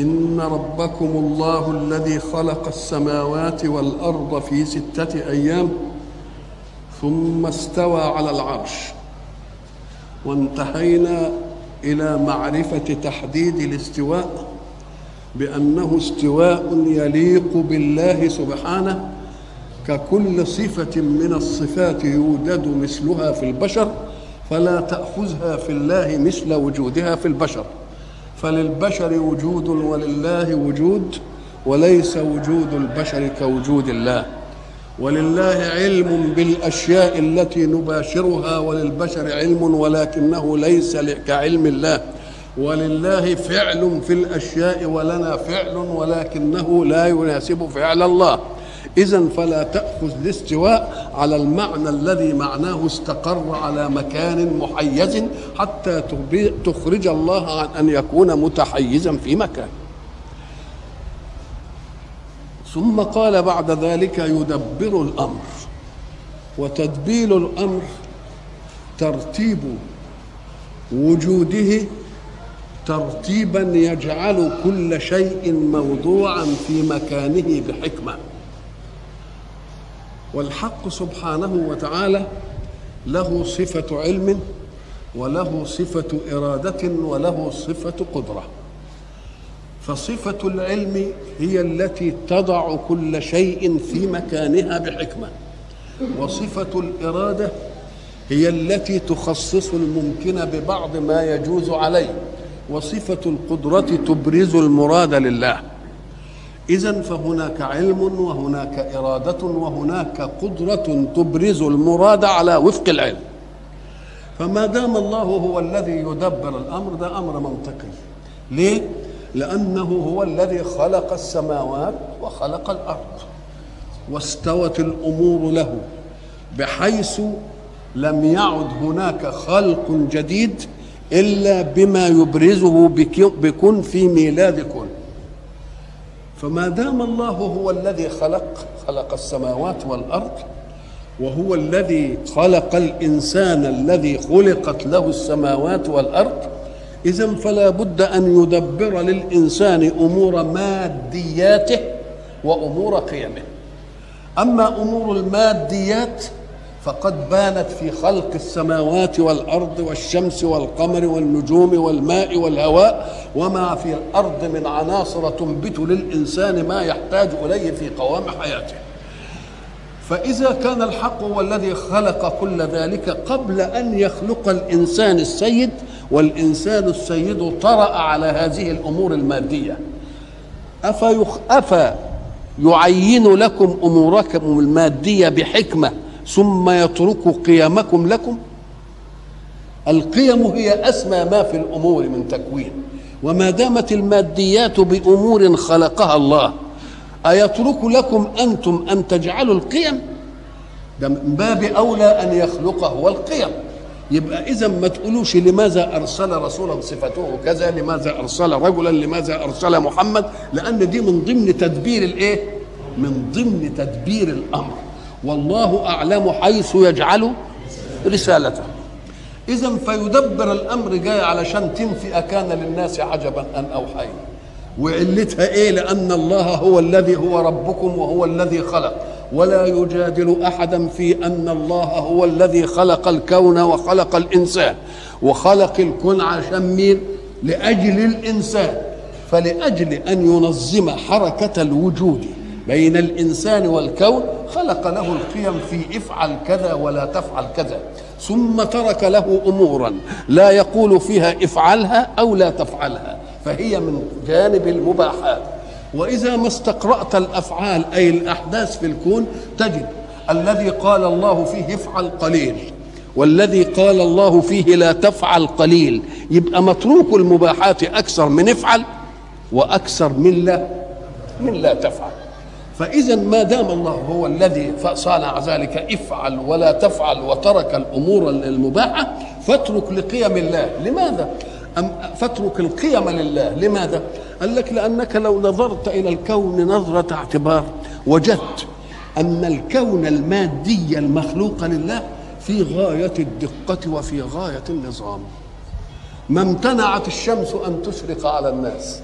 إن ربكم الله الذي خلق السماوات والأرض في ستة أيام ثم استوى على العرش. وانتهينا إلى معرفة تحديد الاستواء بأنه استواء يليق بالله سبحانه ككل صفة من الصفات يوجد مثلها في البشر فلا تأخذها في الله مثل وجودها في البشر. فللبشر وجود ولله وجود وليس وجود البشر كوجود الله. ولله علم بالأشياء التي نباشرها وللبشر علم ولكنه ليس كعلم الله. ولله فعل في الأشياء ولنا فعل ولكنه لا يناسب فعل الله. اذا فلا تأخذ الاستواء على المعنى الذي معناه استقر على مكان محيز حتى تخرج الله عن أن يكون متحيزا في مكان. ثم قال بعد ذلك يدبر الأمر. وتدبير الأمر ترتيب وجوده ترتيبا يجعل كل شيء موضوعا في مكانه بحكمة. والحق سبحانه وتعالى له صفة علم وله صفة إرادة وله صفة قدرة. فصفة العلم هي التي تضع كل شيء في مكانها بحكمة. وصفة الإرادة هي التي تخصص الممكن ببعض ما يجوز عليه. وصفة القدرة تبرز المراد لله. اذا فهناك علم وهناك إرادة وهناك قدرة تبرز المراد على وفق العلم. فما دام الله هو الذي يدبر الأمر ده أمر منطقي. ليه؟ لأنه هو الذي خلق السماوات وخلق الأرض واستوت الأمور له بحيث لم يعد هناك خلق جديد إلا بما يبرزه بكن في ميلاد كن. فما دام الله هو الذي خلق خلق السماوات والأرض وهو الذي خلق الإنسان الذي خلقت له السماوات والأرض إذا فلا بد أن يدبر للإنسان أمور مادياته وأمور قيمه. أما أمور الماديات فقد بانت في خلق السماوات والأرض والشمس والقمر والنجوم والماء والهواء وما في الأرض من عناصر تنبت للإنسان ما يحتاج إليه في قوام حياته. فإذا كان الحق هو الذي خلق كل ذلك قبل أن يخلق الإنسان السيد والإنسان السيد طرأ على هذه الأمور المادية. افيخ افا يعين لكم أموركم المادية بحكمة ثم يترك قيمكم لكم. القيم هي أسمى ما في الأمور من تكوين وما دامت الماديات بأمور خلقها الله أيترك لكم أنتم أن تجعلوا القيم؟ ده من باب أولى أن يخلق هو القيم. يبقى إذا ما تقولوش لماذا أرسل رسولا صفته كذا لماذا أرسل رجلا لماذا أرسل محمد؟ لأن دي من ضمن تدبير الإيه؟ من ضمن تدبير الأمر. والله أعلم حيث يجعل رسالته. اذا فيدبر الأمر جاي علشان تنفي أكان للناس عجبا ان اوحينا وعلتها إيه؟ لأن الله هو الذي هو ربكم وهو الذي خلق. ولا يجادل احدا في أن الله هو الذي خلق الكون وخلق الانسان وخلق الكون عشان مين؟ لأجل الانسان فلأجل أن ينظم حركة الوجود بين الإنسان والكون خلق له القيم في افعل كذا ولا تفعل كذا ثم ترك له أمورا لا يقول فيها افعلها أو لا تفعلها فهي من جانب المباحات. وإذا ما استقرأت الأفعال أي الأحداث في الكون تجد الذي قال الله فيه افعل قليل والذي قال الله فيه لا تفعل قليل يبقى متروك المباحات أكثر من افعل وأكثر من لا من لا تفعل. فاذا ما دام الله هو الذي صانع ذلك افعل ولا تفعل وترك الأمور المباحة فاترك لقيم الله. لماذا؟ أم فاترك القيم لله. لماذا؟ قال لك لأنك لو نظرت إلى الكون نظرة اعتبار وجدت أن الكون المادي المخلوق لله في غاية الدقة وفي غاية النظام. ما امتنعت الشمس أن تشرق على الناس.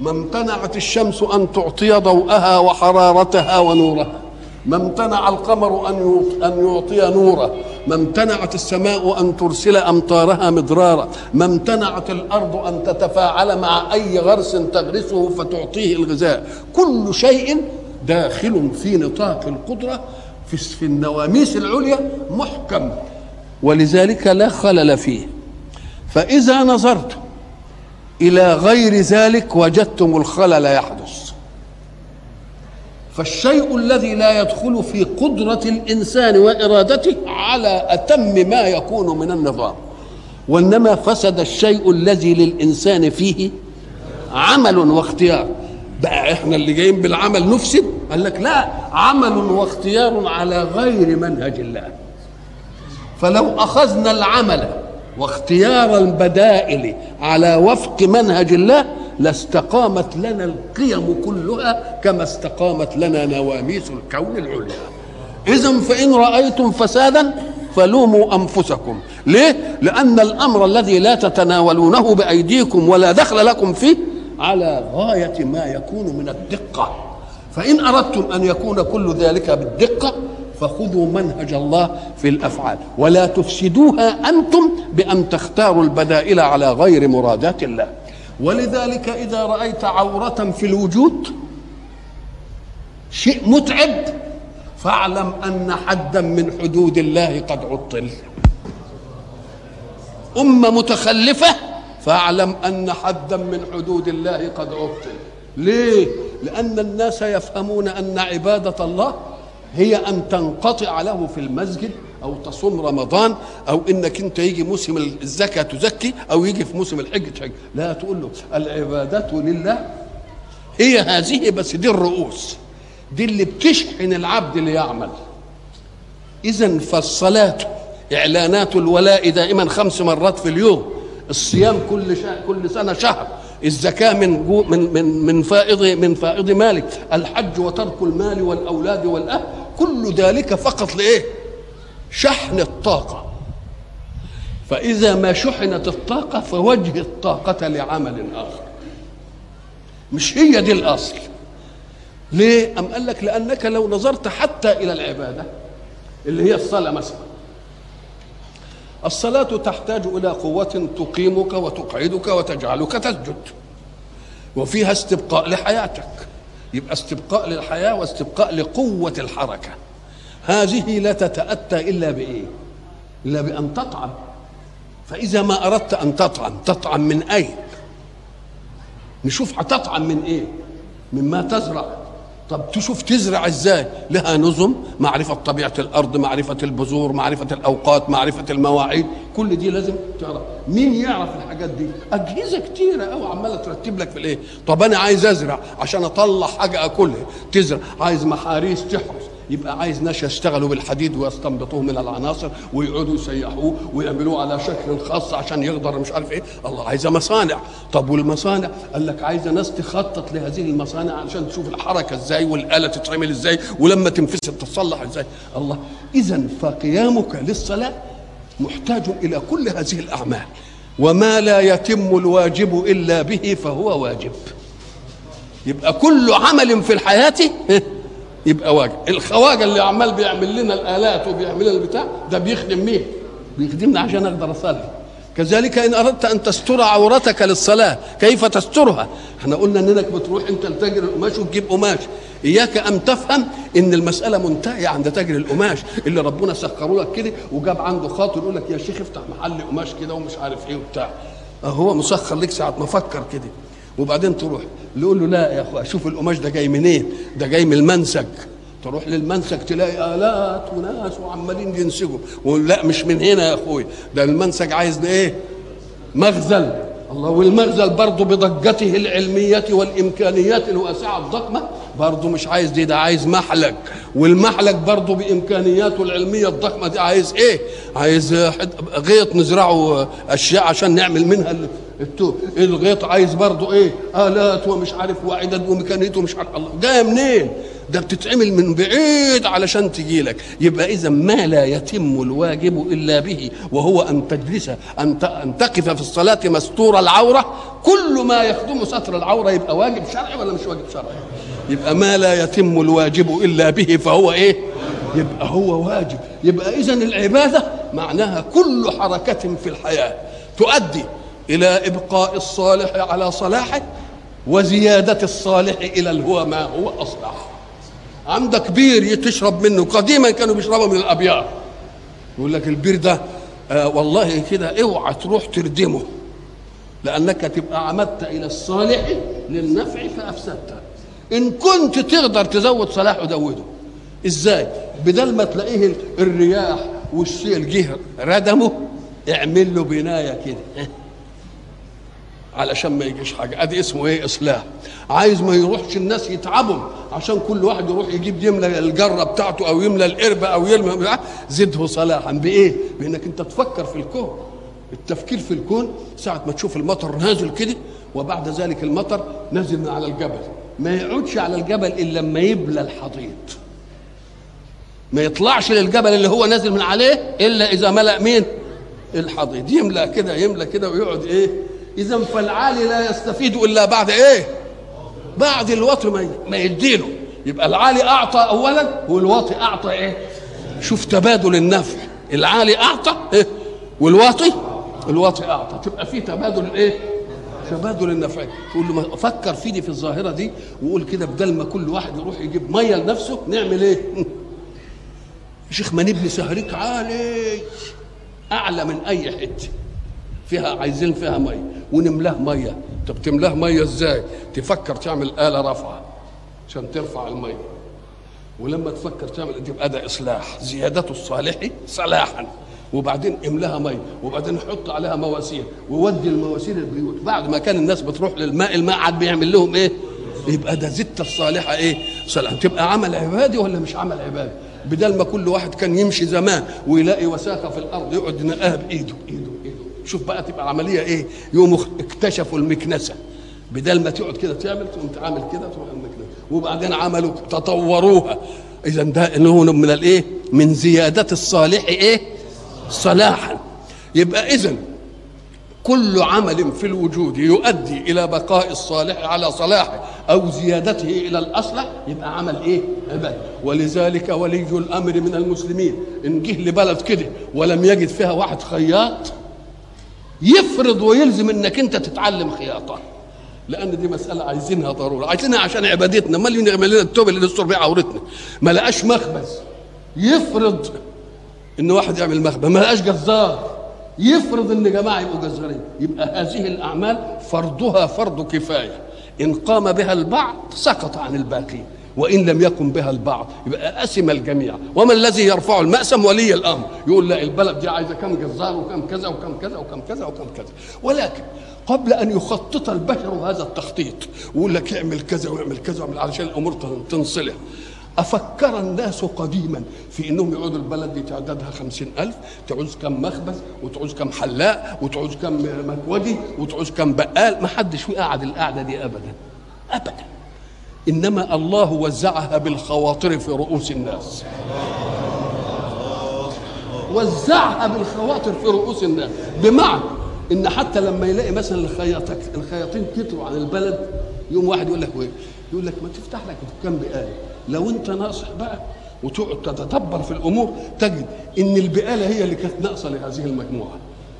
ما امتنعت الشمس أن تعطي ضوءها وحرارتها ونورها ما امتنع القمر أن أن يعطي نوره. ما امتنعت السماء أن ترسل أمطارها مدرارا. ما امتنعت الأرض أن تتفاعل مع أي غرس تغرسه فتعطيه الغذاء. كل شيء داخل في نطاق القدرة في النواميس العليا محكم. ولذلك لا خلل فيه. فإذا نظرت إلى غير ذلك وجدتم الخلل يحدث. فالشيء الذي لا يدخل في قدرة الإنسان وإرادته على أتم ما يكون من النظام وإنما فسد الشيء الذي للإنسان فيه عمل واختيار. بقى إحنا اللي جايين بالعمل نفسد؟ قال لك لا عمل واختيار على غير منهج الله. فلو أخذنا العمل واختيار البدائل على وفق منهج الله لاستقامت لنا القيم كلها كما استقامت لنا نواميس الكون العليا. اذا فإن رأيتم فسادا فلوموا أنفسكم. ليه؟ لأن الأمر الذي لا تتناولونه بأيديكم ولا دخل لكم فيه على غاية ما يكون من الدقة. فإن أردتم أن يكون كل ذلك بالدقة فخذوا منهج الله في الأفعال. ولا تفسدوها أنتم بأن تختاروا البدائل على غير مرادات الله. ولذلك إذا رأيت عورة في الوجود شيء متعب فاعلم أن حدا من حدود الله قد عطل. أمة متخلفة فاعلم أن حدا من حدود الله قد عطل. ليه؟ لأن الناس يفهمون أن عبادة الله هي أن تنقطع له في المسجد أو تصوم رمضان أو إنك أنت يجي موسم الزكاة تزكي أو يجي في موسم الحج تحج. لا تقول له العبادة لله. هي هذه بس دي الرؤوس. دي اللي بتشحن العبد ليعمل اذا فالصلاة إعلانات الولاء دائما خمس مرات في اليوم. الصيام كل كل سنة شهر. الزكاة من من من من فائض من فائض مالك، الحج وترك المال والأولاد والأهل، كل ذلك فقط لإيه؟ شحن الطاقة. فإذا ما شحنت الطاقة فوجه الطاقة لعمل آخر. مش هي دي الأصل. ليه؟ أم قال لك لأنك لو نظرت حتى إلى العبادة اللي هي الصلاة مثلا الصلاة تحتاج إلى قوة تقيمك وتقعدك وتجعلك تسجد وفيها استبقاء لحياتك يبقى استبقاء للحياة واستبقاء لقوة الحركة. هذه لا تتأتى إلا بإيه؟ إلا بأن تطعم. فإذا ما أردت أن تطعم تطعم من أين؟ نشوف هتطعم من إيه؟ مما تزرع. طب تشوف تزرع إزاي؟ لها نظم معرفة طبيعة الأرض معرفة البذور معرفة الأوقات معرفة المواعيد. كل دي لازم تعرف. مين يعرف الحاجات دي؟ أجهزة كتيرة أوي عمالة ترتب لك في الإيه؟ طب أنا عايز أزرع عشان أطلع حاجة أكلها. تزرع. عايز محاريس تحرس. يبقى عايز ناس يشتغلوا بالحديد ويستنبطوه من العناصر ويقعدوا يسيحوه ويعملوه على شكل خاص عشان يقدر مش عارف إيه. الله عايزه مصانع. طب والمصانع؟ قال لك عايزه ناس تخطط لهذه المصانع عشان تشوف الحركه إزاي والآلة تتعمل إزاي ولما تنفسد تتصلح إزاي. الله. اذا فقيامك للصلاة محتاج إلى كل هذه الأعمال. وما لا يتم الواجب إلا به فهو واجب. يبقى كل عمل في الحياة يبقى واجب. الخواجة اللي عمال بيعمل لنا الآلات وبيعمل لنا البتاع ده بيخدم مين؟ بيخدمنا عشان أقدر أصلي. كذلك إن أردت أن تستر عورتك للصلاة كيف تسترها؟ إحنا قلنا إنك بتروح أنت لتاجر القماش وتجيب قماش. إياك أن تفهم إن المسألة منتهية عند تاجر القماش اللي ربنا سخره لك كده وجاب عنده خاطر يقول لك يا شيخ افتح محل قماش كده ومش عارف إيه وبتاع. هو مسخر لك ساعة ما فكر كده. وبعدين تروح يقول له لا يا أخويا شوف القماش ده جاي منين؟ ده جاي من المنسج. تروح للمنسج تلاقي آلات وناس وعمالين ينسجوا. ولا مش من هنا يا اخويا ده المنسج عايز إيه؟ مخزن الله والمغزل برضه بضجته العلمية والإمكانيات الواسعة الضخمة برضه مش عايز دي ده عايز محلك. والمحلك برضه بإمكانياته العلمية الضخمة دي عايز إيه؟ عايز غيط نزرعه أشياء عشان نعمل منها التوب الغيط عايز برضه إيه؟ آلات ومش عارف وعدد وميكانيته مش عارف الله. جاية منين؟ ده بتتعمل من بعيد علشان تجي لك. يبقى إذا ما لا يتم الواجب إلا به وهو أن تجلس أن أن تقف في الصلاة مستور العورة. كل ما يخدم ستر العورة يبقى واجب شرعي ولا مش واجب شرعي؟ يبقى ما لا يتم الواجب إلا به فهو إيه؟ يبقى هو واجب. يبقى اذا العبادة معناها كل حركة في الحياة تؤدي إلى إبقاء الصالح على صلاحه وزيادة الصالح إلى هو ما هو اصلح عندك بير تشرب منه. قديما كانوا بيشربوا من الأبيار. يقول لك البير ده آه والله كده اوعى تروح تردمه. لأنك تبقى عمدت إلى الصالح للنفع فافسدته إن كنت تقدر تزود صلاحه زوده إزاي؟ بدل ما تلاقيه الرياح والسيل جه ردمه اعمل له بناية كده. علشان ما يجيش حاجة. أدي اسمه إيه؟ إصلاح. عايز ما يروحش الناس يتعبوا عشان كل واحد يروح يجيب يملى الجرة بتاعته أو يملى القربة أو يملى زده صلاحا. بإيه؟ بإنك أنت تفكر في الكون. التفكير في الكون ساعة ما تشوف المطر نازل كده وبعد ذلك المطر نازل من على الجبل. ما يقعدش على الجبل إلا لما يبلى الحضيض. ما يطلعش للجبل اللي هو نازل من عليه إلا إذا ملأ مين؟ الحضيض. يملأ كده يملأ كده ويقعد إيه؟ إذا فالعالي لا يستفيد إلا بعد إيه؟ بعد الوطي ما يديله يبقى العالي أعطى اولا والواطي أعطى إيه؟ شوف تبادل النفع. العالي أعطى إيه؟ والواطي الواطي أعطى. تبقى في تبادل إيه؟ تبادل النفع. تقول له فكر في دي في الظاهرة دي وقول كده بدل ما كل واحد يروح يجيب مية لنفسه نعمل إيه؟ شيخ ما نبني سهريك عالي. أعلى من أي حتة. فيها عايزين فيها مية. ونملاه مية. طب تملاه مية إزاي؟ تفكر تعمل آلة رفع عشان ترفع المية. ولما تفكر تعمل تبقى ده إصلاح. زيادته الصالح صلاحا. وبعدين املاها مية. وبعدين حط عليها مواسير. وودي المواسير البيوت. بعد ما كان الناس بتروح للماء الماء عاد بيعمل لهم إيه؟ يبقى ده زدت الصالحة إيه؟ صلاح. تبقى عمل عبادي ولا مش عمل عبادي؟ بدل ما كل واحد كان يمشي زمان ويلاقي وساخة في الأرض يقعد ينقاها بإيده. بايده شوف بقى تبقى العملية إيه؟ يوم اكتشفوا المكنسة. بدل ما تقعد كده تعمل تقوم تعمل كده تروح المكنسة. وبعدين عملوا تطوروها. إذا ده انه من الايه من زيادة الصالح إيه؟ صلاحا. يبقى اذا كل عمل في الوجود يؤدي إلى بقاء الصالح على صلاحه أو زيادته إلى الأصلح يبقى عمل إيه؟ عبادة. ولذلك ولي الأمر من المسلمين إن جه لبلد كده ولم يجد فيها واحد خياط يفرض ويلزم إنك أنت تتعلم خياطة. لأن دي مسألة عايزينها ضرورة. عايزينها عشان عبادتنا. امال يعمل لنا التوب اللي نستر بيه عورتنا ما لقاش مخبز. يفرض إن واحد يعمل مخبز. ما لقاش جزار. يفرض إن جماعة يبقوا جزارين. يبقى هذه الأعمال فرضها فرض كفاية. إن قام بها البعض سقط عن الباقين. وإن لم يقم بها البعض يبقى أسم الجميع. وما الذي يرفع المأسم ولي الأمر؟ يقول لا البلد دي عايزة كم جزار وكم كذا وكم كذا وكم كذا وكم كذا. ولكن قبل أن يخطط البشر هذا التخطيط ويقول لك اعمل كذا واعمل كذا واعمل علشان الأمور تنصلح. أفكر الناس قديما في أنهم يقعدوا البلد دي تعدادها خمسين ألف تعوز كم مخبز وتعوز كم حلاق وتعوز كم مكودي وتعوز كم بقال. ما حدش قعد القعدة دي أبدا. أبدا. إنما الله وزعها بالخواطر في رؤوس الناس. وزعها بالخواطر في رؤوس الناس. بمعنى إن حتى لما يلاقي مثلا الخياطين الخياطين كتروا عن البلد يوم واحد يقول لك إيه يقول لك ما تفتح لك دكان بقاله لو أنت ناصح بقى وتقعد تتدبر في الأمور تجد إن البقاله هي اللي كانت ناقصة لهذه المجموعة.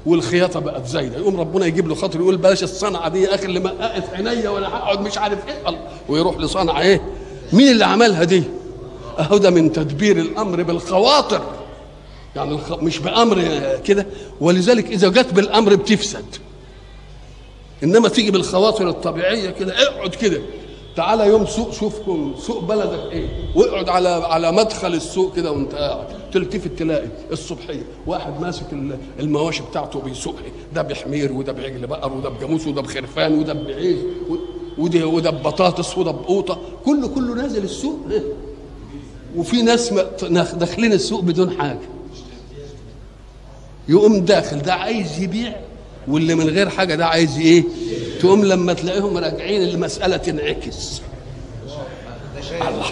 والخياطة بقت زايدة. يقوم ربنا يجيب له خاطر يقول بلاش الصنعة دي يا أخي اللي مققت عينيا ولا هقعد مش عارف إيه. الله. ويروح لصنعة إيه؟ مين اللي عملها دي؟ اهو ده من تدبير الأمر بالخواطر. يعني. مش بأمر كده. ولذلك إذا جت بالأمر بتفسد. إنما تيجي بالخواطر الطبيعية كده اقعد كده. تعالى يوم سوق شوفكم سوق بلدك إيه؟ واقعد على على مدخل السوق كده وأنت قاعد. تلتفت تلاقي الصبحية. واحد ماسك المواشي بتاعته بيسوقها. ده بحمير وده بعجل بقر وده بجاموس وده بخرفان وده بعيش وده وده ببطاطس وده بقوطة. كله كله نازل السوق. وفي ناس داخلين السوق بدون حاجة. يقوم داخل ده عايز يبيع واللي من غير حاجة ده عايز إيه؟ تقوم لما تلاقيهم راجعين المسألة تنعكس. الله.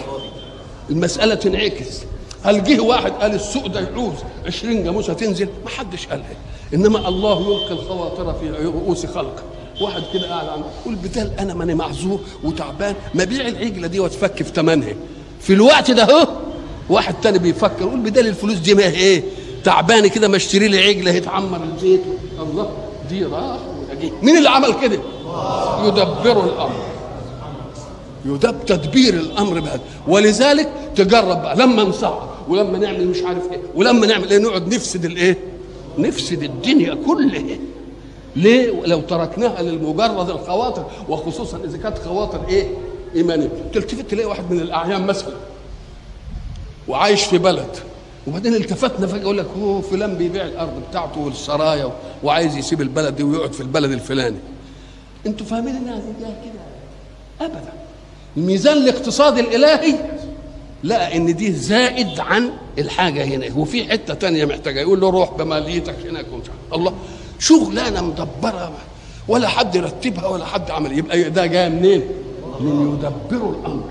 المسألة تنعكس. هل جه واحد قال السوق ده يعوز 20 جاموسه تنزل ما حدش قالها. إنما الله يلقي الخواطر في رؤوس خلقه. واحد كده قاعد عنده يقول بدال أنا ماني معذور وتعبان. ما بيع العجلة دي واتفك في ثمنها في الوقت ده أهو واحد تاني بيفكر يقول بدال الفلوس دي ما هي إيه؟ تعبان كده ما اشتري لي عجلة يتعمر البيت. الله دي راح مين اللي عمل كده؟ يدبر الأمر. يدب تدبير الأمر بهذا. ولذلك تجرب بقى. لما نصعب ولما نعمل مش عارف إيه ولما نعمل إيه نقعد نفسد الإيه؟ نفسد الدنيا كلها. ليه لو تركناها للمجرد الخواطر وخصوصا إذا كانت خواطر إيه؟ إيمانية. تلتفت تلاقي واحد من الأعيان مثلا وعايش في بلد. وبعدين التفتنا فجأة يقول لك هو فلان بيبيع الأرض بتاعته والسرايا وعايز يسيب البلد دي ويقعد في البلد الفلاني. أنتوا فاهمين انها كده؟ ابدا. الميزان الاقتصادي الإلهي لقى إن دي زائد عن الحاجة هنا. وفي حتة تانية محتاجة. يقول له روح بماليتك هناك الله. شغلانة مدبرة ولا حد يرتبها ولا حد عمل. يبقى ده جاي منين؟ من يدبروا الأمر.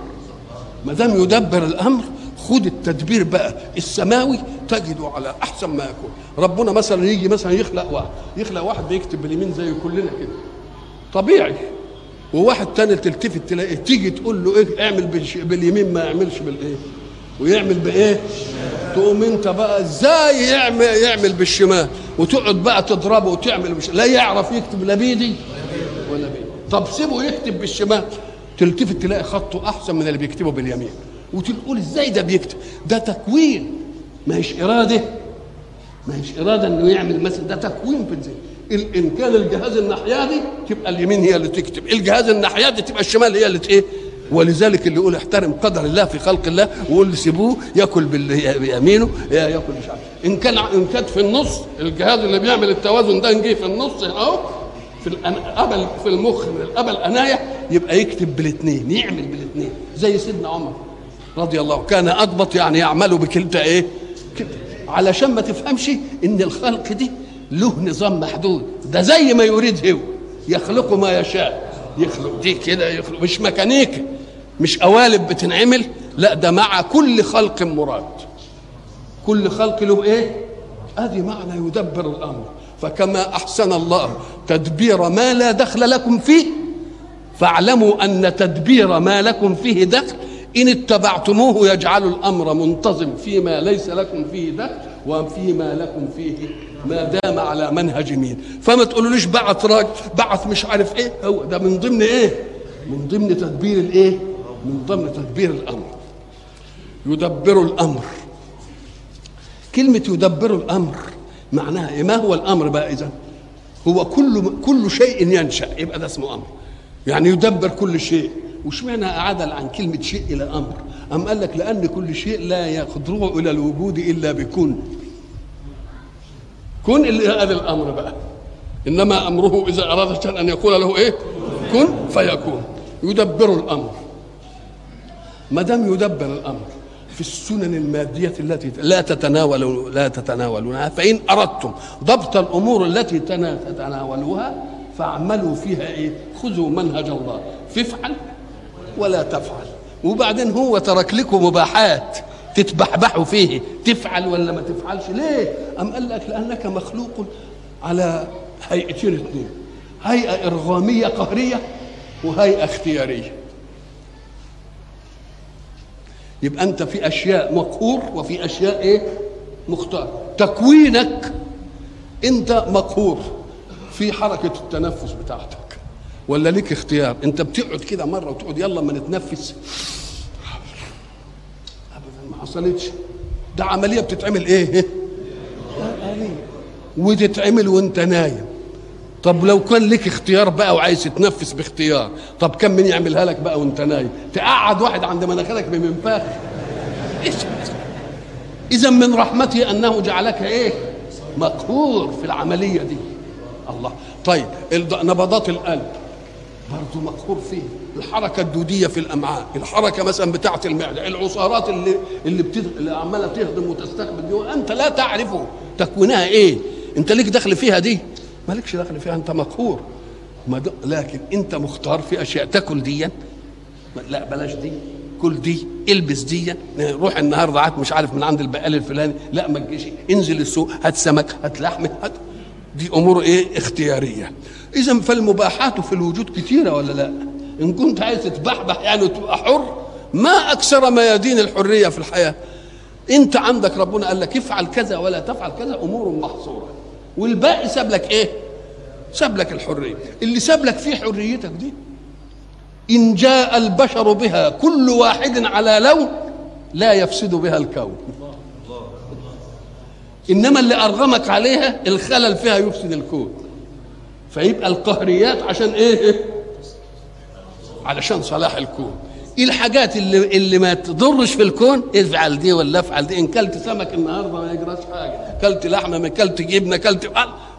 ما دام يدبر الأمر خد التدبير بقى. السماوي تجده على أحسن ما يكون. ربنا مثلا يجي مثلا يخلق واحد. يخلق واحد بيكتب باليمين زي كلنا كده. طبيعي. وواحد تاني تلتفت تلاقيه تيجي تقول له إيه اعمل باليمين ما يعملش بالإيه؟ ويعمل بإيه؟ تقوم أنت بقى إزاي يعمل يعمل بالشمال؟ وتقعد بقى تضربه وتعمل بش... لا يعرف يكتب لا بيدي ولا بيدي. طب سيبه يكتب بالشمال. تلتفت تلاقي خطه أحسن من اللي بيكتبه باليمين. وتقول إزاي ده بيكتب؟ ده تكوين. ما هيش إرادة. ما هيش إرادة إنه يعمل مثلا ده تكوين في الذهن إن كان الجهاز الناحية دي تبقى اليمين هي اللي تكتب. الجهاز الناحية دي تبقى الشمال هي اللي إيه؟ ولذلك اللي يقول احترم قدر الله في خلق الله ويقول سيبوه ياكل بيمينه ياكل مش عارف. إن كان إن كانت في النص الجهاز اللي بيعمل التوازن ده نجي في النص أهو في القبل في المخ من القبل أنايا يبقى يكتب بالاثنين يعمل بالاثنين زي سيدنا عمر رضي الله كان أضبط يعني يعمل بكلتا إيه؟ كده علشان ما تفهمش إن الخلق دي له نظام محدود. ده زي ما يريد هو. يخلق ما يشاء. يخلق دي كده يخلق مش ميكانيكا. مش قوالب بتنعمل لا ده مع كل خلق مراد. كل خلق له إيه؟ أدي معنى يدبر الأمر. فكما أحسن الله تدبير ما لا دخل لكم فيه فاعلموا أن تدبير ما لكم فيه دخل. إن اتبعتموه يجعل الأمر منتظم فيما ليس لكم فيه دخل وفيما لكم فيه ما دام على منهج مين. فما تقولوليش بعث راجل بعث مش عارف إيه هو ده من ضمن إيه؟ من ضمن تدبير الإيه؟ من ضمن تدبير الأمر. يدبر الأمر. كلمة يدبر الأمر معناها إيه؟ ما هو الأمر بقى اذا هو كل كل شيء ينشأ يبقى ده اسمه أمر. يعني يدبر كل شيء. واشمعنى عدل عن كلمة شيء إلى أمر؟ أم قال لك لأن كل شيء لا يخضع إلى الوجود إلا بكون كن اللي هذا الأمر بقى. إنما أمره إذا أراد أن يقول له إيه؟ كن فيكون. يدبر الأمر. ما دام يدبر الأمر في السنن المادية التي لا تتناول لا تتناولونها فإن أردتم ضبط الأمور التي تتناولوها فاعملوا فيها إيه؟ خذوا منهج الله. فافعل ولا تفعل. وبعدين هو ترك لكم مباحات تتبحبحوا فيه. تفعل ولا ما تفعلش؟ ليه؟ أم قال لك لأنك مخلوق على هيئتين اثنين. هيئة إرغامية قهرية وهيئة اختيارية. يبقى أنت في أشياء مقهور وفي أشياء إيه؟ مختار. تكوينك أنت مقهور في حركة التنفس بتاعتك. ولا ليك اختيار؟ انت بتقعد كده مرة وتقعد يلا ما نتنفس. ابدا ما حصلتش. ده عملية بتتعمل إيه؟ وتتعمل وانت نايم. طب لو كان لك اختيار بقى وعايز تتنفس باختيار طب كم من يعملها لك بقى وانت نايم؟ تقعد واحد عند مناخيرك بمنفاخ إذا من رحمته أنه جعلك إيه؟ مقهور في العملية دي. الله. طيب نبضات القلب برضه مقهور فيه. الحركة الدودية في الأمعاء الحركة مثلا بتاعة المعدة العصارات اللي اللي, بتد... اللي عمالة تهضم وتستقبل دي وأنت لا تعرف تكوينها إيه؟ أنت ليك دخل فيها دي؟ مالكش دخل فيها انت مقهور. لكن انت مختار في أشياء. تاكل دي. لا بلاش دي. كل دي. البس دي. روح النهارده عاد مش عارف من عند البقال الفلاني. لا ما تجيش. انزل السوق. هات سمك هات لحمه هات. دي أمور إيه؟ اختيارية. إذا فالمباحات في الوجود كثيره ولا لا؟ إن كنت عايز تتبحبح يعني وتبقى حر ما أكثر ميادين الحرية في الحياة. إنت عندك ربنا قال لك افعل كذا ولا تفعل كذا أمور محصورة. والباقي ساب لك إيه؟ ساب لك الحرية. اللي ساب لك فيه حريتك دي. إن جاء البشر بها كل واحد على لون لا يفسد بها الكون. إنما اللي أرغمك عليها الخلل فيها يفسد الكون. فيبقى القهريات عشان إيه؟ علشان صلاح الكون. إيه الحاجات اللي اللي ما تضرش في الكون افعل دي ولا افعل دي. إن كلت سمك النهارده ما يجراش حاجة. كلت لحمة ما كلت جبنة كلت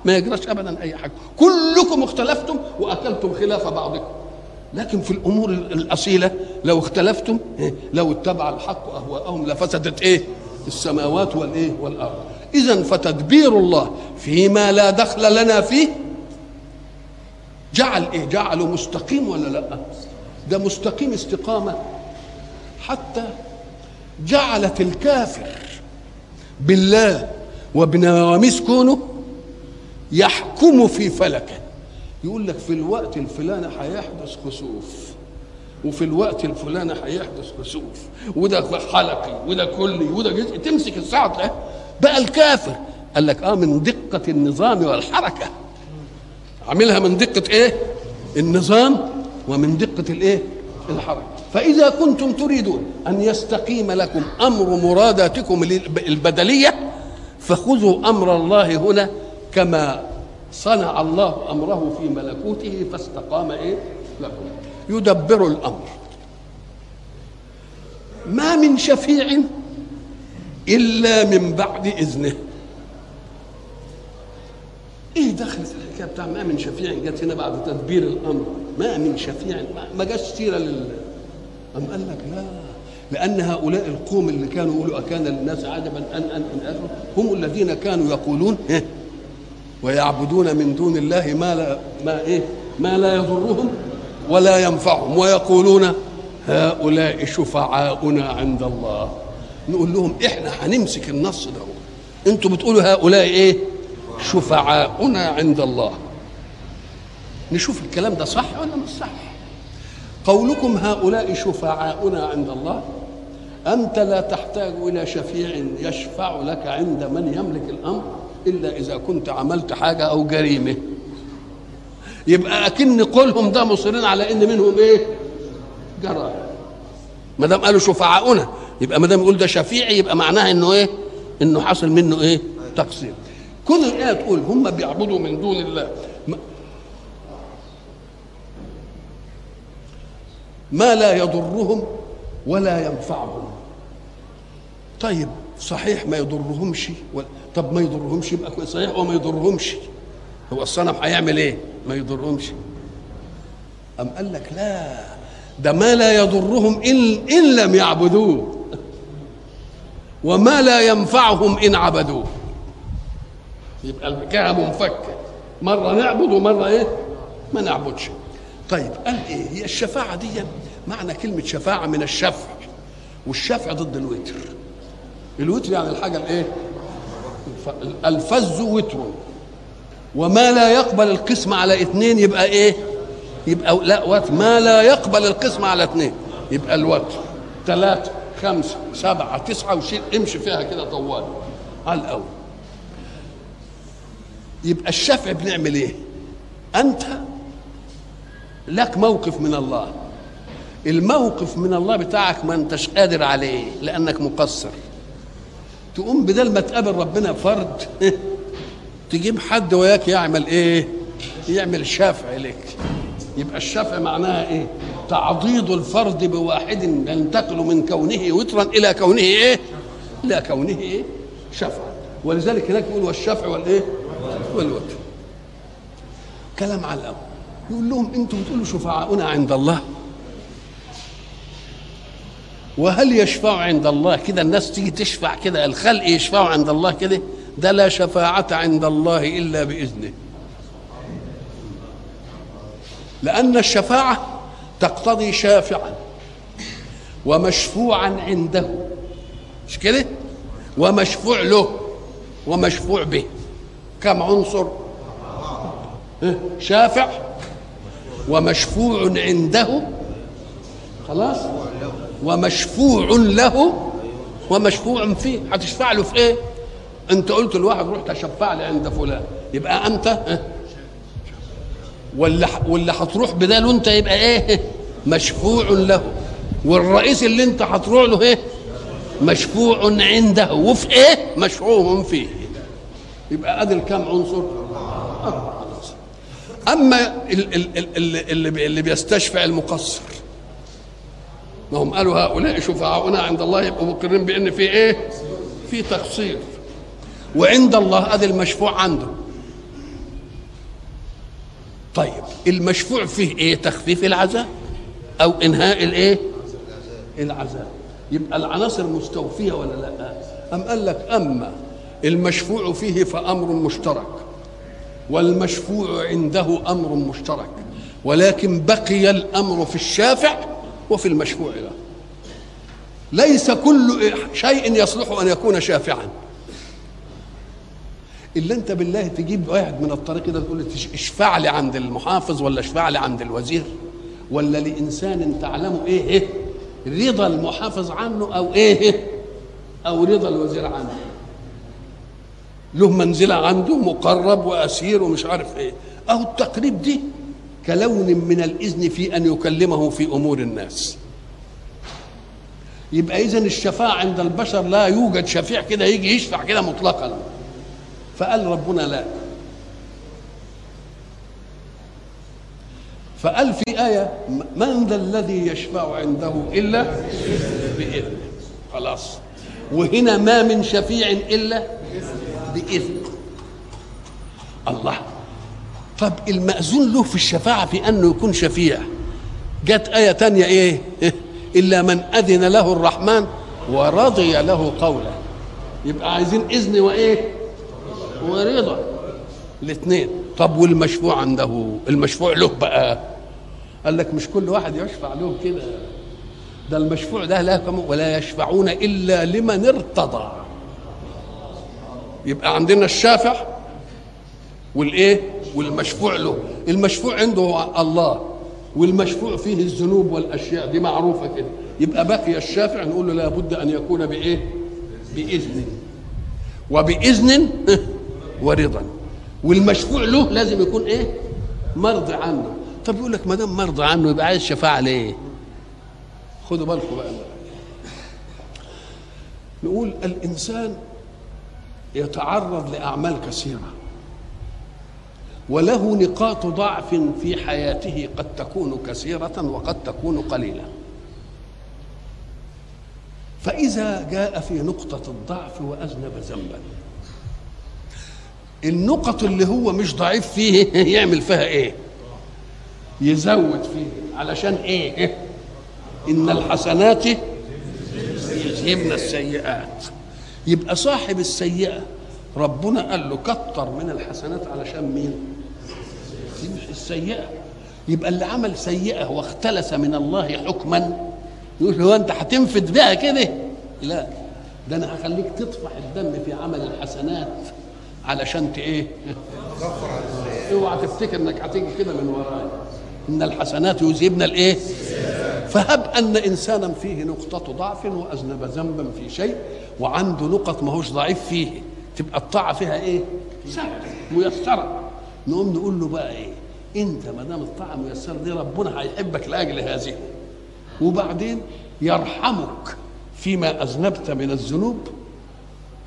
ما يجراش ابدا أي حاجة. كلكم اختلفتم وأكلتم خلاف بعضكم. لكن في الأمور الأصيلة لو اختلفتم لو اتبع الحق اهواءهم لفسدت إيه؟ السماوات والإيه؟ والأرض. اذا فتدبير الله فيما لا دخل لنا فيه جعل إيه؟ جعله مستقيم ولا لأ؟ ده مستقيم استقامة. حتى جعلت الكافر بالله وبنواميس كونه يحكم في فلكة. يقول لك في الوقت الفلاني هيحدث خسوف وفي الوقت الفلاني هيحدث خسوف وده حلقي وده كلي وده جزء. تمسك الساعة ده بقى الكافر. قال لك آه من دقة النظام والحركة. عاملها من دقة إيه؟ النظام ومن دقة الإيه؟ الحركه فإذا كنتم تريدون أن يستقيم لكم أمر مراداتكم البدلية فخذوا أمر الله هنا كما صنع الله أمره في ملكوته فاستقام إيه؟ لكم. يدبر الأمر. ما من شفيع إلا من بعد إذنه. إيه دخلت الحكاية بتاع ما من شفيع جت هنا بعد تدبير الأمر. ما من شفيع. ما جاش سيرة لل أم قال لك لا. لأن هؤلاء القوم اللي كانوا يقولوا أكان للناس عجبا أن أن إن هم الذين كانوا يقولون إيه؟ ويعبدون من دون الله ما لا ما إيه؟ ما لا يضرهم ولا ينفعهم. ويقولون هؤلاء شفعاؤنا عند الله. نقول لهم إحنا هنمسك النص ده. أنتوا بتقولوا هؤلاء إيه؟ شفعاؤنا عند الله. نشوف الكلام ده صح ولا مش صح؟ قولكم هؤلاء شفعاؤنا عند الله؟ أنت لا تحتاج إلى شفيع يشفع لك عند من يملك الأمر إلا إذا كنت عملت حاجة أو جريمة؟ يبقى أكن قولهم ده مصرين على إن منهم إيه؟ جرائم. ما دام قالوا شفعاؤنا يبقى ما دام يقول ده شفيع يبقى معناها إنه إيه؟ إنه حصل منه إيه؟ تقصير. كل الآية تقول هم بيعبدوا من دون الله. ما لا يضرهم ولا ينفعهم. طيب صحيح ما يضرهمش طب ما يضرهمش يبقى صحيح وما يضرهمش. هو الصنم هيعمل إيه؟ ما يضرهمش. أم قال لك لا ده ما لا يضرهم إن, إن لم يعبدوه. وما لا ينفعهم إن عبدوه. يبقى الحكاية منفكة مرة نعبد ومرة إيه؟ ما نعبدش. طيب قال إيه؟ هي الشفاعة دي معنى كلمة شفاعة من الشفع. والشفع ضد الوتر. الوتر يعني الحاجة الإيه؟ الفز وتر وما لا يقبل القسم على اثنين يبقى إيه؟ يبقى لا وتر ما لا يقبل القسم على اثنين يبقى الوتر. ثلاثة خمسة سبعة تسعة وشيل امشي فيها كده طوال. على الأول. يبقى الشفع بنعمل إيه؟ أنت لك موقف من الله. الموقف من الله بتاعك ما أنتش قادر عليه لأنك مقصر. تقوم بدل ما تقابل ربنا فرد تجيب حد وياك يعمل إيه؟ يعمل شافع لك. يبقى الشفع معناها إيه؟ تعضيد الفرد بواحد ينتقل من كونه وترا إلى كونه إيه؟ إلى كونه إيه؟ شفع. ولذلك هناك يقول والشفع والإيه؟ والوتر. كلام على الامر يقول لهم أنتم بتقولوا شفعاؤنا عند الله. وهل يشفع عند الله؟ كده الناس تيجي تشفع كده الخلق يشفعوا عند الله كده؟ ده لا شفاعة عند الله إلا بإذنه. لأن الشفاعة تقتضي شافعا ومشفوعا عنده. مش كده؟ ومشفوع له ومشفوع به. كم عنصر؟ شافع ومشفوع عنده. خلاص؟ ومشفوع له ومشفوع فيه. هتشفع له في إيه؟ أنت قلت لواحد روح تشفع لي عند فلان. يبقى أنت واللي واللي هتروح بداله أنت يبقى إيه؟ مشفوع له. والرئيس اللي أنت هتروح له إيه؟ مشفوع عنده. وفي إيه؟ مشفوع فيه. يبقى ادي الكام عنصر؟ أربع عناصر اما اللي اللي بيستشفع المقصر. ما هم قالوا هؤلاء شفعاؤنا عند الله يبقوا مقرين بأن في إيه؟ في تقصير. وعند الله ادي المشفوع عنده. طيب المشفوع فيه إيه؟ تخفيف العذاب أو إنهاء الإيه؟ العذاب يبقى العناصر مستوفية ولا لأ؟ أم قال لك أما المشفوع فيه فأمر مشترك والمشفوع عنده أمر مشترك ولكن بقي الأمر في الشافع وفي المشفوع له. ليس كل شيء يصلح أن يكون شافعا. إلا أنت بالله تجيب واحد من الطريق كده تقول اشفع لي عند المحافظ ولا اشفع لي عند الوزير؟ ولا لإنسان تعلم إيه, إيه؟ رضا المحافظ عنه أو إيه؟ أو رضا الوزير عنه. له منزلة عنده مقرب وأسير ومش عارف إيه. أو التقريب دي كلون من الإذن في أن يكلمه في أمور الناس. يبقى اذا الشفاعة عند البشر لا يوجد شفيع كده يجي يشفع كده مطلقا. فقال ربنا لا. فقال في آية من ذا الذي يشفع عنده إلا بإذنه. خلاص. وهنا ما من شفيع إلا بإذن. الله. طب المأذون له في الشفاعة في أنه يكون شفيع. جت آية تانية إيه؟ إلا من أذن له الرحمن ورضي له قولا يبقى عايزين إذن وإيه؟ ورضا. الاثنين. طب والمشفوع عنده؟ المشفوع له بقى. قال لك مش كل واحد يشفع له كده. ده المشفوع ده لا ولا يشفعون إلا لمن ارتضى. يبقى عندنا الشافع والايه؟ والمشفوع له. المشفوع عنده الله والمشفوع فيه الذنوب والأشياء دي معروفة كده. يبقى بقي الشافع نقول له لابد أن يكون بإيه؟ بإذن. وبإذن ورضا. والمشفوع له لازم يكون إيه؟ مرضي عنه. طب يقول لك ما دام مرضى عنه يبقى عايز شفاعة ليه؟ خدوا بالكم بقى. نقول الإنسان يتعرض لأعمال كثيرة. وله نقاط ضعف في حياته قد تكون كثيرة وقد تكون قليلة. فإذا جاء في نقطة الضعف وأذنب ذنبا. النقط اللي هو مش ضعيف فيه يعمل فيها إيه؟ يزود فيه. علشان إيه؟ إن الحسنات يذهبن السيئات. يبقى صاحب السيئة. ربنا قال له كتر من الحسنات علشان مين؟ السيئة. يبقى اللي عمل سيئة واختلس من الله حكما يقول هو انت هتنفد بها كده؟ لا. ده أنا هخليك تطفح الدم في عمل الحسنات علشان إيه؟ اوعى تفتكر انك هتيجي كده من ورايا. إن الحسنات يذهبن الإيه؟ فهب أن إنسانا فيه نقطة ضعف وأذنب ذنبا في شيء وعنده نقط ما هوش ضعيف فيه. تبقى الطاعة فيها إيه؟ سهله ميسرة. نقوم نقول له بقى إيه؟ أنت ما دام الطاعة ميسرة دي ربنا هيحبك لأجل هذه. وبعدين يرحمك فيما أذنبت من الذنوب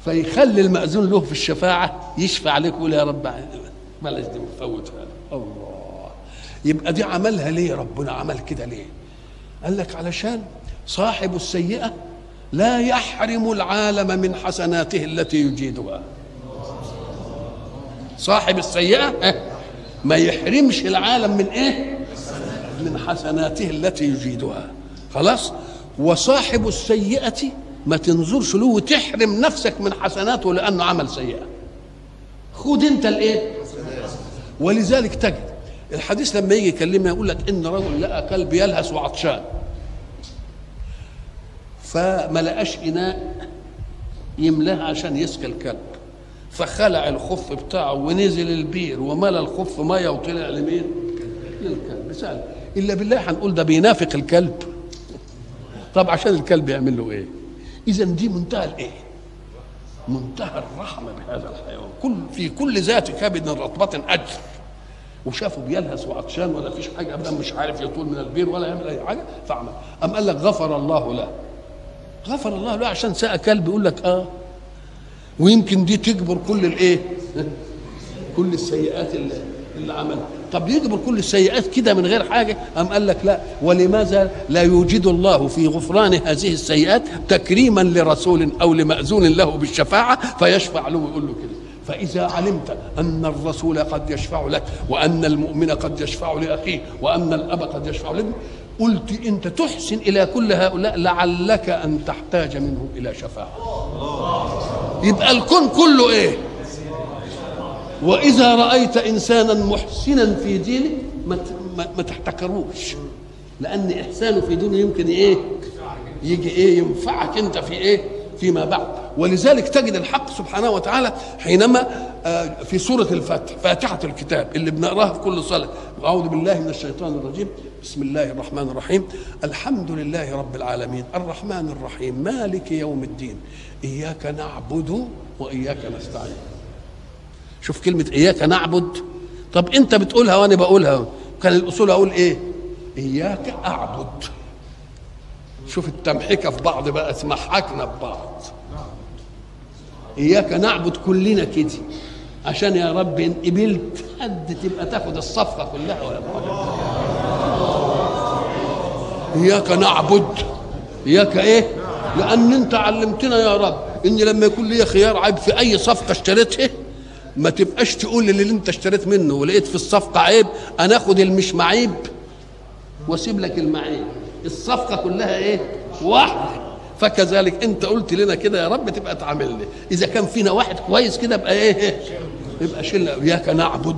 فيخلي المأذون له في الشفاعة يشفع عليك ويقول يا رب بلاش دي مفوتها الله. يبقى دي عملها ليه ربنا؟ عمل كده ليه؟ قال لك علشان صاحب السيئة لا يحرم العالم من حسناته التي يجيدها. صاحب السيئة ما يحرمش العالم من إيه؟ من حسناته التي يجيدها. خلاص؟ وصاحب السيئة ما تنظرش له وتحرم نفسك من حسناته لأنه عمل سيئة. خد أنت الإيه؟ ولذلك تجد الحديث لما يجي يكلمنا يقول لك إن رجل لقى كلب يلهث وعطشان. فما لقاش إناء يملاها عشان يسقي الكلب. فخلع الخف بتاعه ونزل البير وملى الخف مية وطلع لمين؟ للكلب. سهل إلا بالله هنقول ده بينافق الكلب. طب عشان الكلب يعمل له إيه؟ اذا دي منتهى الإيه؟ منتهى الرحمة بهذا الحيوان. كل في كل ذات كبد رطبة أجر. وشافه بيلهث وعطشان ولا فيش حاجة ابدا مش عارف يطول من البير ولا يعمل أي حاجة فعمل أم قال لك غفر الله له؟ غفر الله له عشان ساء كلب يقول لك آه. ويمكن دي تجبر كل الإيه؟ كل السيئات اللي, اللي عملها. طب يجبر كل السيئات كده من غير حاجة؟ أم قال لك لا. ولماذا لا يوجد الله في غفران هذه السيئات تكريما لرسول أو لمأذون له بالشفاعة فيشفع له ويقول له كده. فإذا علمت أن الرسول قد يشفع لك وأن المؤمن قد يشفع لأخيه وأن الأب قد يشفع لابنه قلت أنت تحسن إلى كل هؤلاء لعلك أن تحتاج منهم إلى شفاعة. يبقى الكون كله إيه؟ وإذا رأيت إنسانا محسنا في دينه ما تحتكروش. لأن إحسانه في دينه يمكن إيه؟ يجي إيه؟ ينفعك أنت في إيه؟ فيما بعد. ولذلك تجد الحق سبحانه وتعالى حينما في سورة الفتح فاتحة الكتاب اللي بنقراها في كل صلاة. أعوذ بالله من الشيطان الرجيم. بسم الله الرحمن الرحيم. الحمد لله رب العالمين. الرحمن الرحيم. مالك يوم الدين. إياك نعبد وإياك نستعين. شوف كلمة إياك نعبد. طب أنت بتقولها وأنا بقولها. كان الأصول أقول إيه؟ إياك أعبد. شوف التمحكة في بعض بقى تمحكنا ببعض إياك نعبد كلنا كده. عشان يا رب إن قبلت حد تبقى تاخد الصفقة كلها ولا إياك نعبد. إياك إيه؟ لأن أنت علمتنا يا رب إن لما يكون لي خيار عيب في أي صفقة اشتريتها ما تبقاش تقول للي أنت اشتريت منه ولقيت في الصفقة عيب أنا آخد المش معيب وأسيب لك المعيب. الصفقة كلها إيه؟ واحدة. فكذلك أنت قلت لنا كده يا رب تبقى تعاملني. إذا كان فينا واحد كويس كده يبقى إيه؟ يبقى شلنا. إياك نعبد.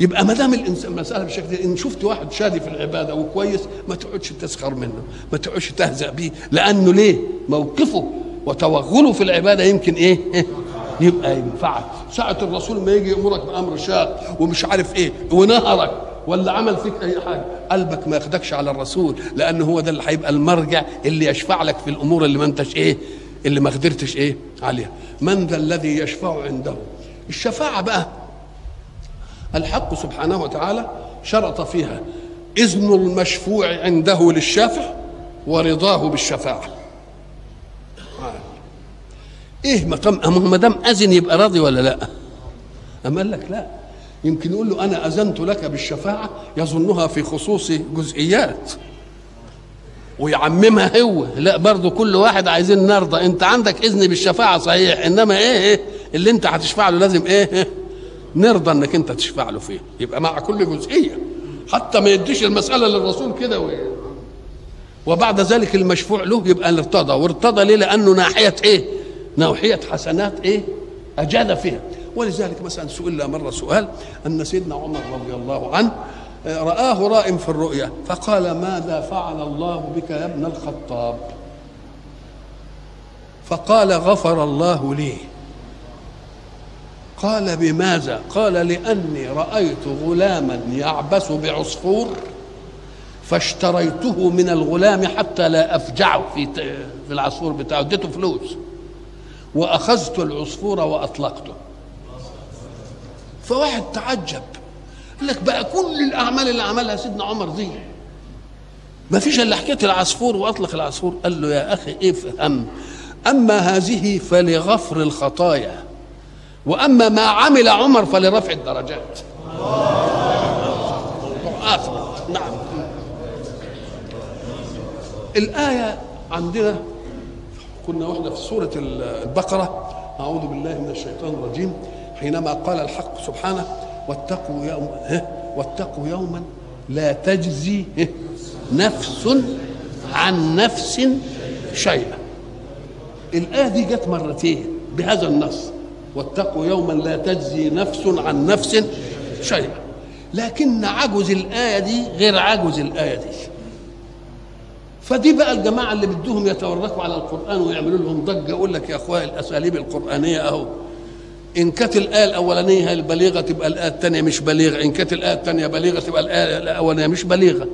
يبقى ما دام الانسان مساله بالشكل إن شفت واحد شادي في العبادة وكويس ما تقعدش تسخر منه ما تقعدش تهزأ بيه. لأنه ليه؟ موقفه وتوغله في العبادة يمكن إيه؟ يبقى ينفعك. ساعة الرسول ما يجي يأمرك بأمر شاق ومش عارف إيه ونهرك. ولا عمل فيك أي حاجة. قلبك ما ياخدكش على الرسول لأن هو ده اللي هيبقى المرجع اللي يشفع لك في الأمور اللي ما أنتش إيه اللي ما قدرتش إيه عليها. من ذا الذي يشفع عنده؟ الشفاعة بقى. الحق سبحانه وتعالى شرط فيها إذن المشفوع عنده للشافع ورضاه بالشفاعة. إيه ما دام أذن يبقى راضي ولا لا؟ أما قال لك لا. يمكن يقول له أنا أذنت لك بالشفاعة يظنها في خصوص جزئيات. ويعممها هو. لا برضه كل واحد عايزين نرضى. أنت عندك إذن بالشفاعة صحيح إنما إيه, إيه اللي أنت هتشفع له لازم إيه, إيه نرضى إنك أنت تشفع له فيه. يبقى مع كل جزئية. حتى ما يديش المسألة للرسول كده و... وبعد ذلك المشفوع له يبقى ارتضى. وارتضى ليه؟ لأنه ناحية إيه؟ ناحية حسنات إيه؟ أجاد فيها. ولذلك مثلا سئل مرة سؤال أن سيدنا عمر رضي الله عنه رآه رائم في الرؤيا فقال ماذا فعل الله بك يا ابن الخطاب؟ فقال غفر الله لي. قال بماذا؟ قال لأني رأيت غلاما يعبث بعصفور فاشتريته من الغلام حتى لا أفجعه في في العصفور بتاعه اديته فلوس وأخذت العصفور وأطلقته. فواحد تعجب. قال لك بقى كل الأعمال اللي عملها سيدنا عمر دي. ما فيش إلا حكاية العصفور وأطلق العصفور. قال له يا أخي افهم. أما هذه فلغفر الخطايا. وأما ما عمل عمر فلرفع الدرجات. اثبت نعم. الآية عندنا كنا وإحنا في سورة البقرة. أعوذ بالله من الشيطان الرجيم. حينما قال الحق سبحانه واتقوا يوم واتقوا يوما لا تجزي نفس عن نفس شيئا. الآية دي جت مرتين بهذا النص واتقوا يوما لا تجزي نفس عن نفس شيئا. لكن عجز الآية دي غير عجز الآية دي. فدي بقى الجماعة اللي بدهم يتوركوا على القرآن ويعملوا لهم ضجة يقول لك يا أخويا الأساليب القرآنية أهو. إن كانت الآية الأولانية البليغة تبقى الآية الثانية مش بليغة؟ إن كانت الآية الثانية بليغة تبقى الآية الأولانية مش بليغة.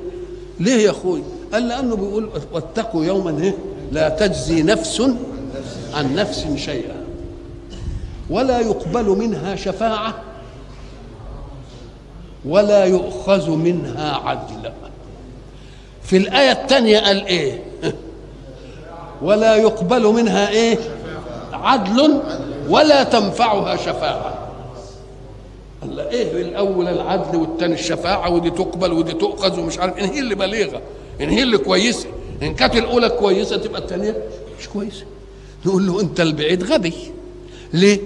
ليه يا أخوي؟ قال لأنه بيقول واتقوا يوما إيه؟ لا تجزي نفس عن نفس شيئا. ولا يقبل منها شفاعة ولا يؤخذ منها عدل في الآية الثانية قال إيه؟ ولا يقبل منها إيه؟ عدل ولا تنفعها شفاعة. قال إيه الأول العدل والثاني الشفاعة ودي تقبل ودي تؤخذ ومش عارف ان هي اللي بليغة ان هي اللي كويسة. إن كانت الأولى كويسة تبقى الثانية مش كويسة. نقول له أنت البعيد غبي. ليه؟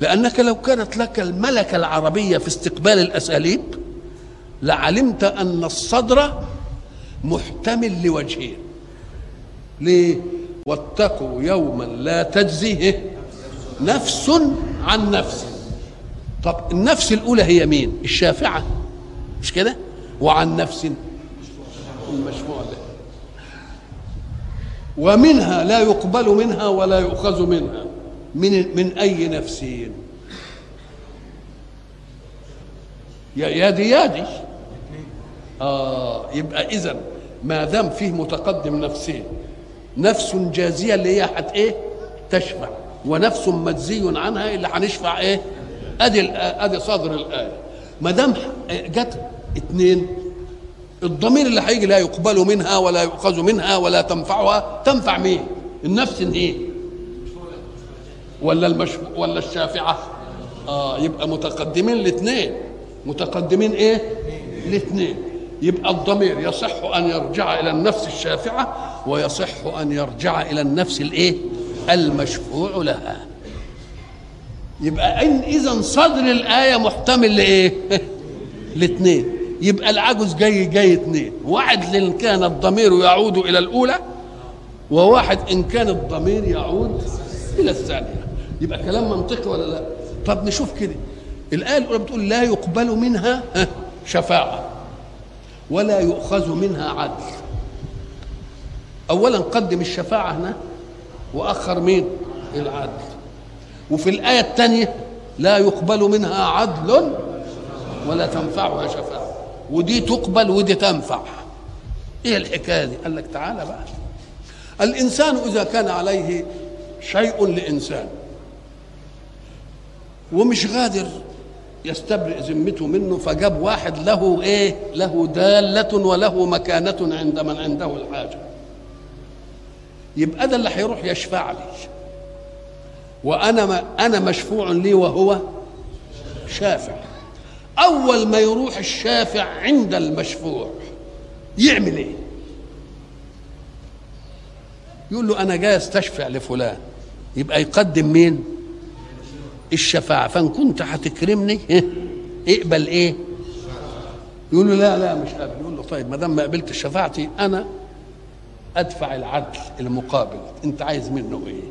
لأنك لو كانت لك الملكة العربية في استقبال الأساليب لعلمت أن الصدر محتمل لوجهين ليه؟ واتقوا يوما لا تجزي نفس عن نفس. طب النفس الأولى هي مين؟ الشافعة. مش كده؟ وعن نفس. المشفوع له ومنها لا يقبل منها ولا يؤخذ منها. من من أي نفسين يا يا دي يا دي آه يبقى اذا ما دام فيه متقدم نفسين. نفس جازية اللي هي حت إيه؟ تشفع ونفس مجزي عنها اللي هنشفع إيه؟ أدي أدي صدر الآية. ما دام جت اثنين الضمير اللي هيجي لا يقبل منها ولا يؤخذ منها ولا تنفعها تنفع مين؟ النفس إيه ولا المش ولا الشافعة؟ آه يبقى متقدمين الاثنين. متقدمين إيه؟ الاثنين. يبقى الضمير يصح أن يرجع إلى النفس الشافعة ويصح أن يرجع إلى النفس الإيه؟ المشفوع لها. يبقى ان إذا صدر الآية محتمل لإيه؟ لاثنين يبقى العجز جاي جاي اثنين واحد ان كان الضمير يعود إلى الأولى وواحد إن كان الضمير يعود إلى الثانية. يبقى كلام منطقي ولا لا؟ طب نشوف كده. الآية الأولى بتقول لا يقبل منها شفاعة ولا يؤخذ منها عدل. اولا قدم الشفاعة هنا. وآخر مين؟ العدل. وفي الآية الثانية لا يقبل منها عدل ولا تنفعها شفاعة. ودي تقبل ودي تنفع. إيه الحكاية دي؟ قال لك تعالى بقى. الإنسان إذا كان عليه شيء لإنسان ومش قادر يستبرئ ذمته منه فجاب واحد له إيه؟ له دالة وله مكانة عند من عنده الحاجة. يبقى ده اللي هيروح يشفع لي. وأنا ما أنا مشفوع لي وهو شافع. أول ما يروح الشافع عند المشفوع يعمل إيه؟ يقول له أنا جاي أستشفع لفلان. يبقى يقدم مين؟ الشفاعة. فإن كنت هتكرمني اقبل إيه؟ يقول له لا لا مش قابل. يقول له طيب ما دام ما قبلت شفاعتي أنا أدفع العدل المقابل. أنت عايز منه إيه؟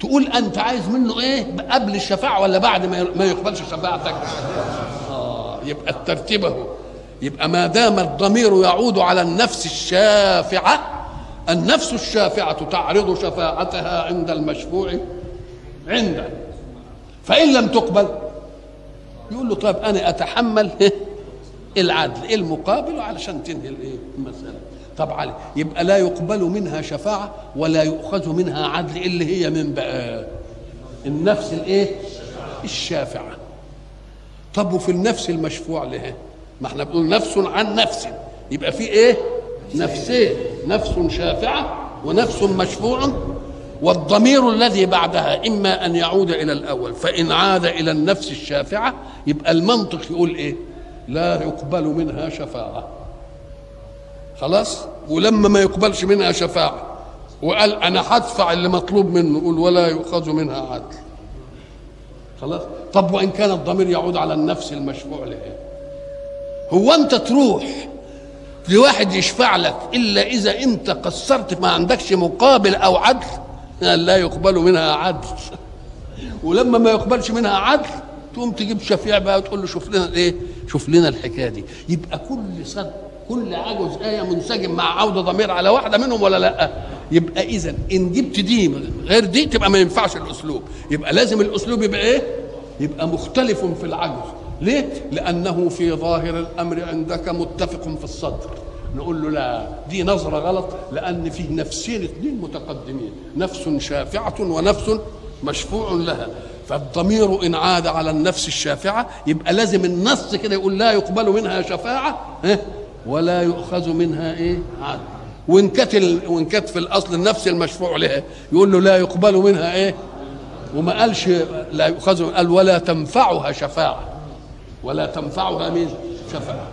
تقول أنت عايز منه إيه؟ قبل الشفاعة ولا بعد ما يقبلش شفاعتك؟ آه يبقى الترتيب أهو. يبقى ما دام الضمير يعود على النفس الشافعة النفس الشافعة تعرض شفاعتها عند المشفوع عنده. فإن لم تقبل يقول له طيب أنا أتحمل العدل المقابل علشان تنهي الإيه؟ المسألة. طبعا يبقى لا يقبل منها شفاعة ولا يؤخذ منها عدل اللي هي من بقى النفس الايه؟ الشافعة. طب وفي النفس المشفوع لها ما إحنا بنقول نفس عن نفس. يبقى في إيه؟ نفسين نفس شافعة ونفس مشفوع. والضمير الذي بعدها إما أن يعود إلى الأول فإن عاد إلى النفس الشافعة يبقى المنطق يقول إيه؟ لا يقبل منها شفاعة. خلاص؟ ولما ما يقبلش منها شفاعة. وقال أنا هدفع اللي مطلوب منه يقول ولا يؤخذ منها عدل. خلاص؟ طب وإن كان الضمير يعود على النفس المشفوع له؟ هو أنت تروح لواحد يشفع لك إلا إذا أنت قصرت ما عندكش مقابل أو عدل لا يقبل منها عدل. ولما ما يقبلش منها عدل تقوم تجيب شفيع بقى وتقول له شوف لنا إيه؟ شوف لنا الحكاية دي. يبقى كل صد كل عجز آية منسجم مع عودة ضمير على واحدة منهم ولا لأ؟ يبقى اذا إن جبت دي غير دي تبقى ما ينفعش الأسلوب. يبقى لازم الأسلوب يبقى إيه؟ يبقى مختلف في العجز ليه؟ لأنه في ظاهر الأمر عندك متفق في الصدر. نقول له لا دي نظرة غلط لأن فيه نفسين اثنين متقدمين. نفس شافعة ونفس مشفوع لها. فالضمير إن عاد على النفس الشافعة يبقى لازم النص كده يقول لا يقبل منها شفاعة ولا يؤخذ منها إيه؟ عدل وإن كانت وإن كانت في الأصل النفس المشفوع لها يقول له لا يقبل منها إيه؟ وما قالش لا يؤخذ قال ولا تنفعها شفاعة. ولا تنفعها مين؟ شفاعة.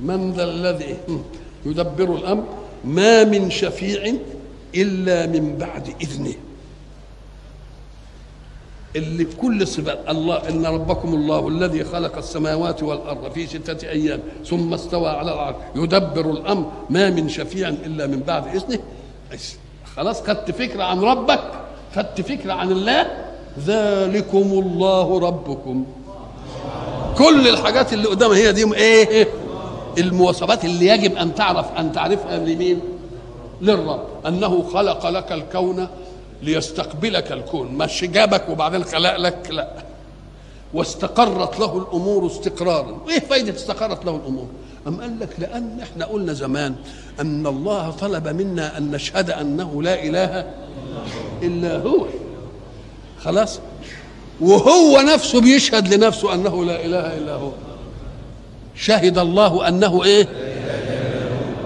من ذا الذي يدبر الأمر؟ ما من شفيع إلا من بعد إذنه. اللي كل صفات الله إن ربكم الله الذي خلق السماوات والأرض في ستة أيام ثم استوى على العرش يدبر الأمر ما من شفيع إلا من بعد إذنه. خلاص خدت فكرة عن ربك خدت فكرة عن الله. ذلكم الله ربكم. كل الحاجات اللي قدامها هي دي إيه؟ المواصفات اللي يجب أن تعرف أن تعرفها لمين؟ للرب. أنه خلق لك الكون ليستقبلك الكون. مش جابك وبعدين خلق لك لا. واستقرت له الأمور استقرارا. وإيه فايدة استقرت له الأمور؟ أم قال لك لأن إحنا قلنا زمان أن الله طلب منا أن نشهد أنه لا إله إلا هو. خلاص؟ وهو نفسه بيشهد لنفسه أنه لا إله إلا هو. شهد الله أنه إيه؟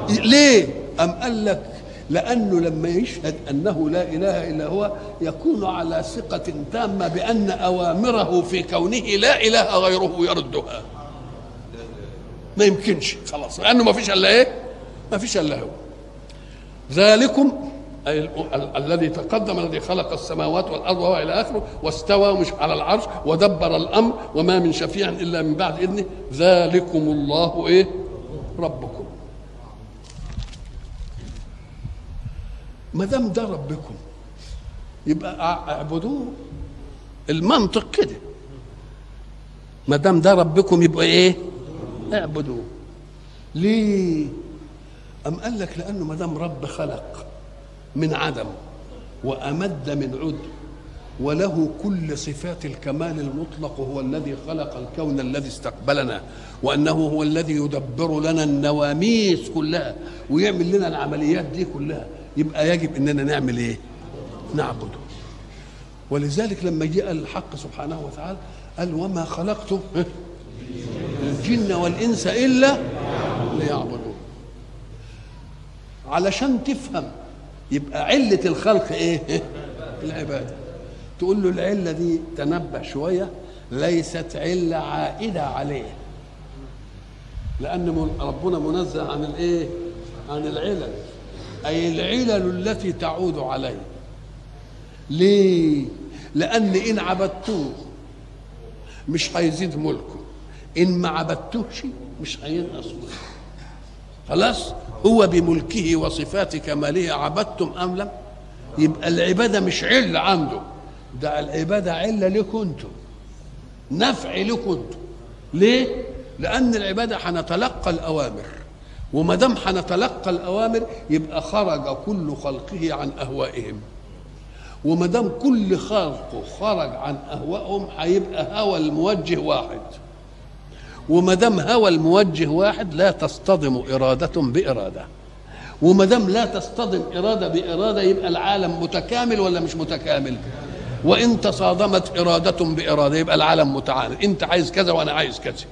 ليه؟ أم قال لك لأنه لما يشهد أنه لا إله إلا هو يكون على ثقة تامة بأن أوامره في كونه لا إله غيره يردها. ما يمكنش خلاص. لأنه ما فيش إلا إيه؟ ما فيش إلا هو. ذلكم أي ال- ال- الذي تقدم الذي خلق السماوات والأرض وهو إلى آخره واستوى مش على العرش ودبر الأمر وما من شفيع إلا من بعد إذنه. ذلكم الله إيه؟ ربكم. ما دام ده ربكم يبقى اعبدوه. المنطق كده. ما دام ده ربكم يبقى إيه؟ اعبدوه. ليه؟ أم قال لك؟ لأنه ما دام رب خلق من عدم وأمد من عدم وله كل صفات الكمال المطلق هو الذي خلق الكون الذي استقبلنا وأنه هو الذي يدبر لنا النواميس كلها ويعمل لنا العمليات دي كلها. يبقى يجب أننا نعمل إيه؟ نعبده ولذلك لما جاء الحق سبحانه وتعالى قال وما خلقت الجن والإنس إلا ليعبدون علشان تفهم يبقى علة الخلق إيه؟ العبادة تقول له العلة دي تنبه شوية ليست علة عائدة عليه من- ربنا منزه عن الإيه؟ عن العلل أي العلل التي تعود عليه. ليه؟ لأن إن عبدتوه مش هيزيد ملكه. إن ما عبدتوهش مش هينقص ملكه خلاص؟ هو بملكه وصفات كماله عبدتم أم لم؟ يبقى العبادة مش علة عنده. ده العبادة علة لكم أنتم نفع لكم أنتم ليه؟ لأن العبادة هنتلقى الأوامر. وما دام هنتلقى الأوامر يبقى خرج كل خلقه عن أهوائهم. وما دام كل خلقه خرج عن أهوائهم هيبقى هوى الموجه واحد. وما دام هوى الموجه واحد لا تصطدم إرادة بإرادة. وما دام لا تصطدم إرادة بإرادة يبقى العالم متكامل ولا مش متكامل؟ وإن تصادمت إرادة بإرادة يبقى العالم متعاند أنت عايز كذا وأنا عايز كذا.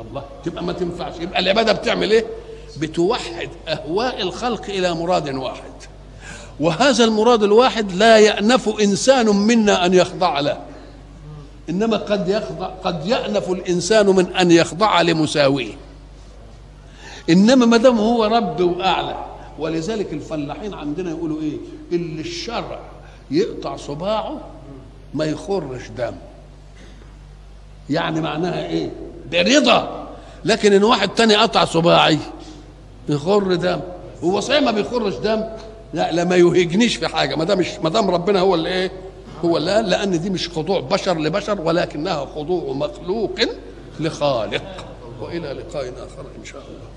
الله تبقى ما تنفعش. يبقى العبادة بتعمل إيه؟ بتوحد أهواء الخلق إلى مراد واحد. وهذا المراد الواحد لا يأنف إنسان منا أن يخضع له. إنما قد يخضع قد يأنف الإنسان من أن يخضع لمساويه. إنما ما دام هو رب وأعلى ولذلك الفلاحين عندنا يقولوا إيه؟ اللي الشرع يقطع صباعه ما يخرش دم. يعني معناها إيه؟ برضا لكن إن واحد تاني قطع صباعي يخر دم. هو صحيح ما بيخرش دم؟ لا لا ما يهجنيش في حاجة. ما دام مش ما دام ربنا هو اللي إيه؟ هو قال لأن دي مش خضوع بشر لبشر ولكنها خضوع مخلوق لخالق. وإلى لقاء آخر إن شاء الله.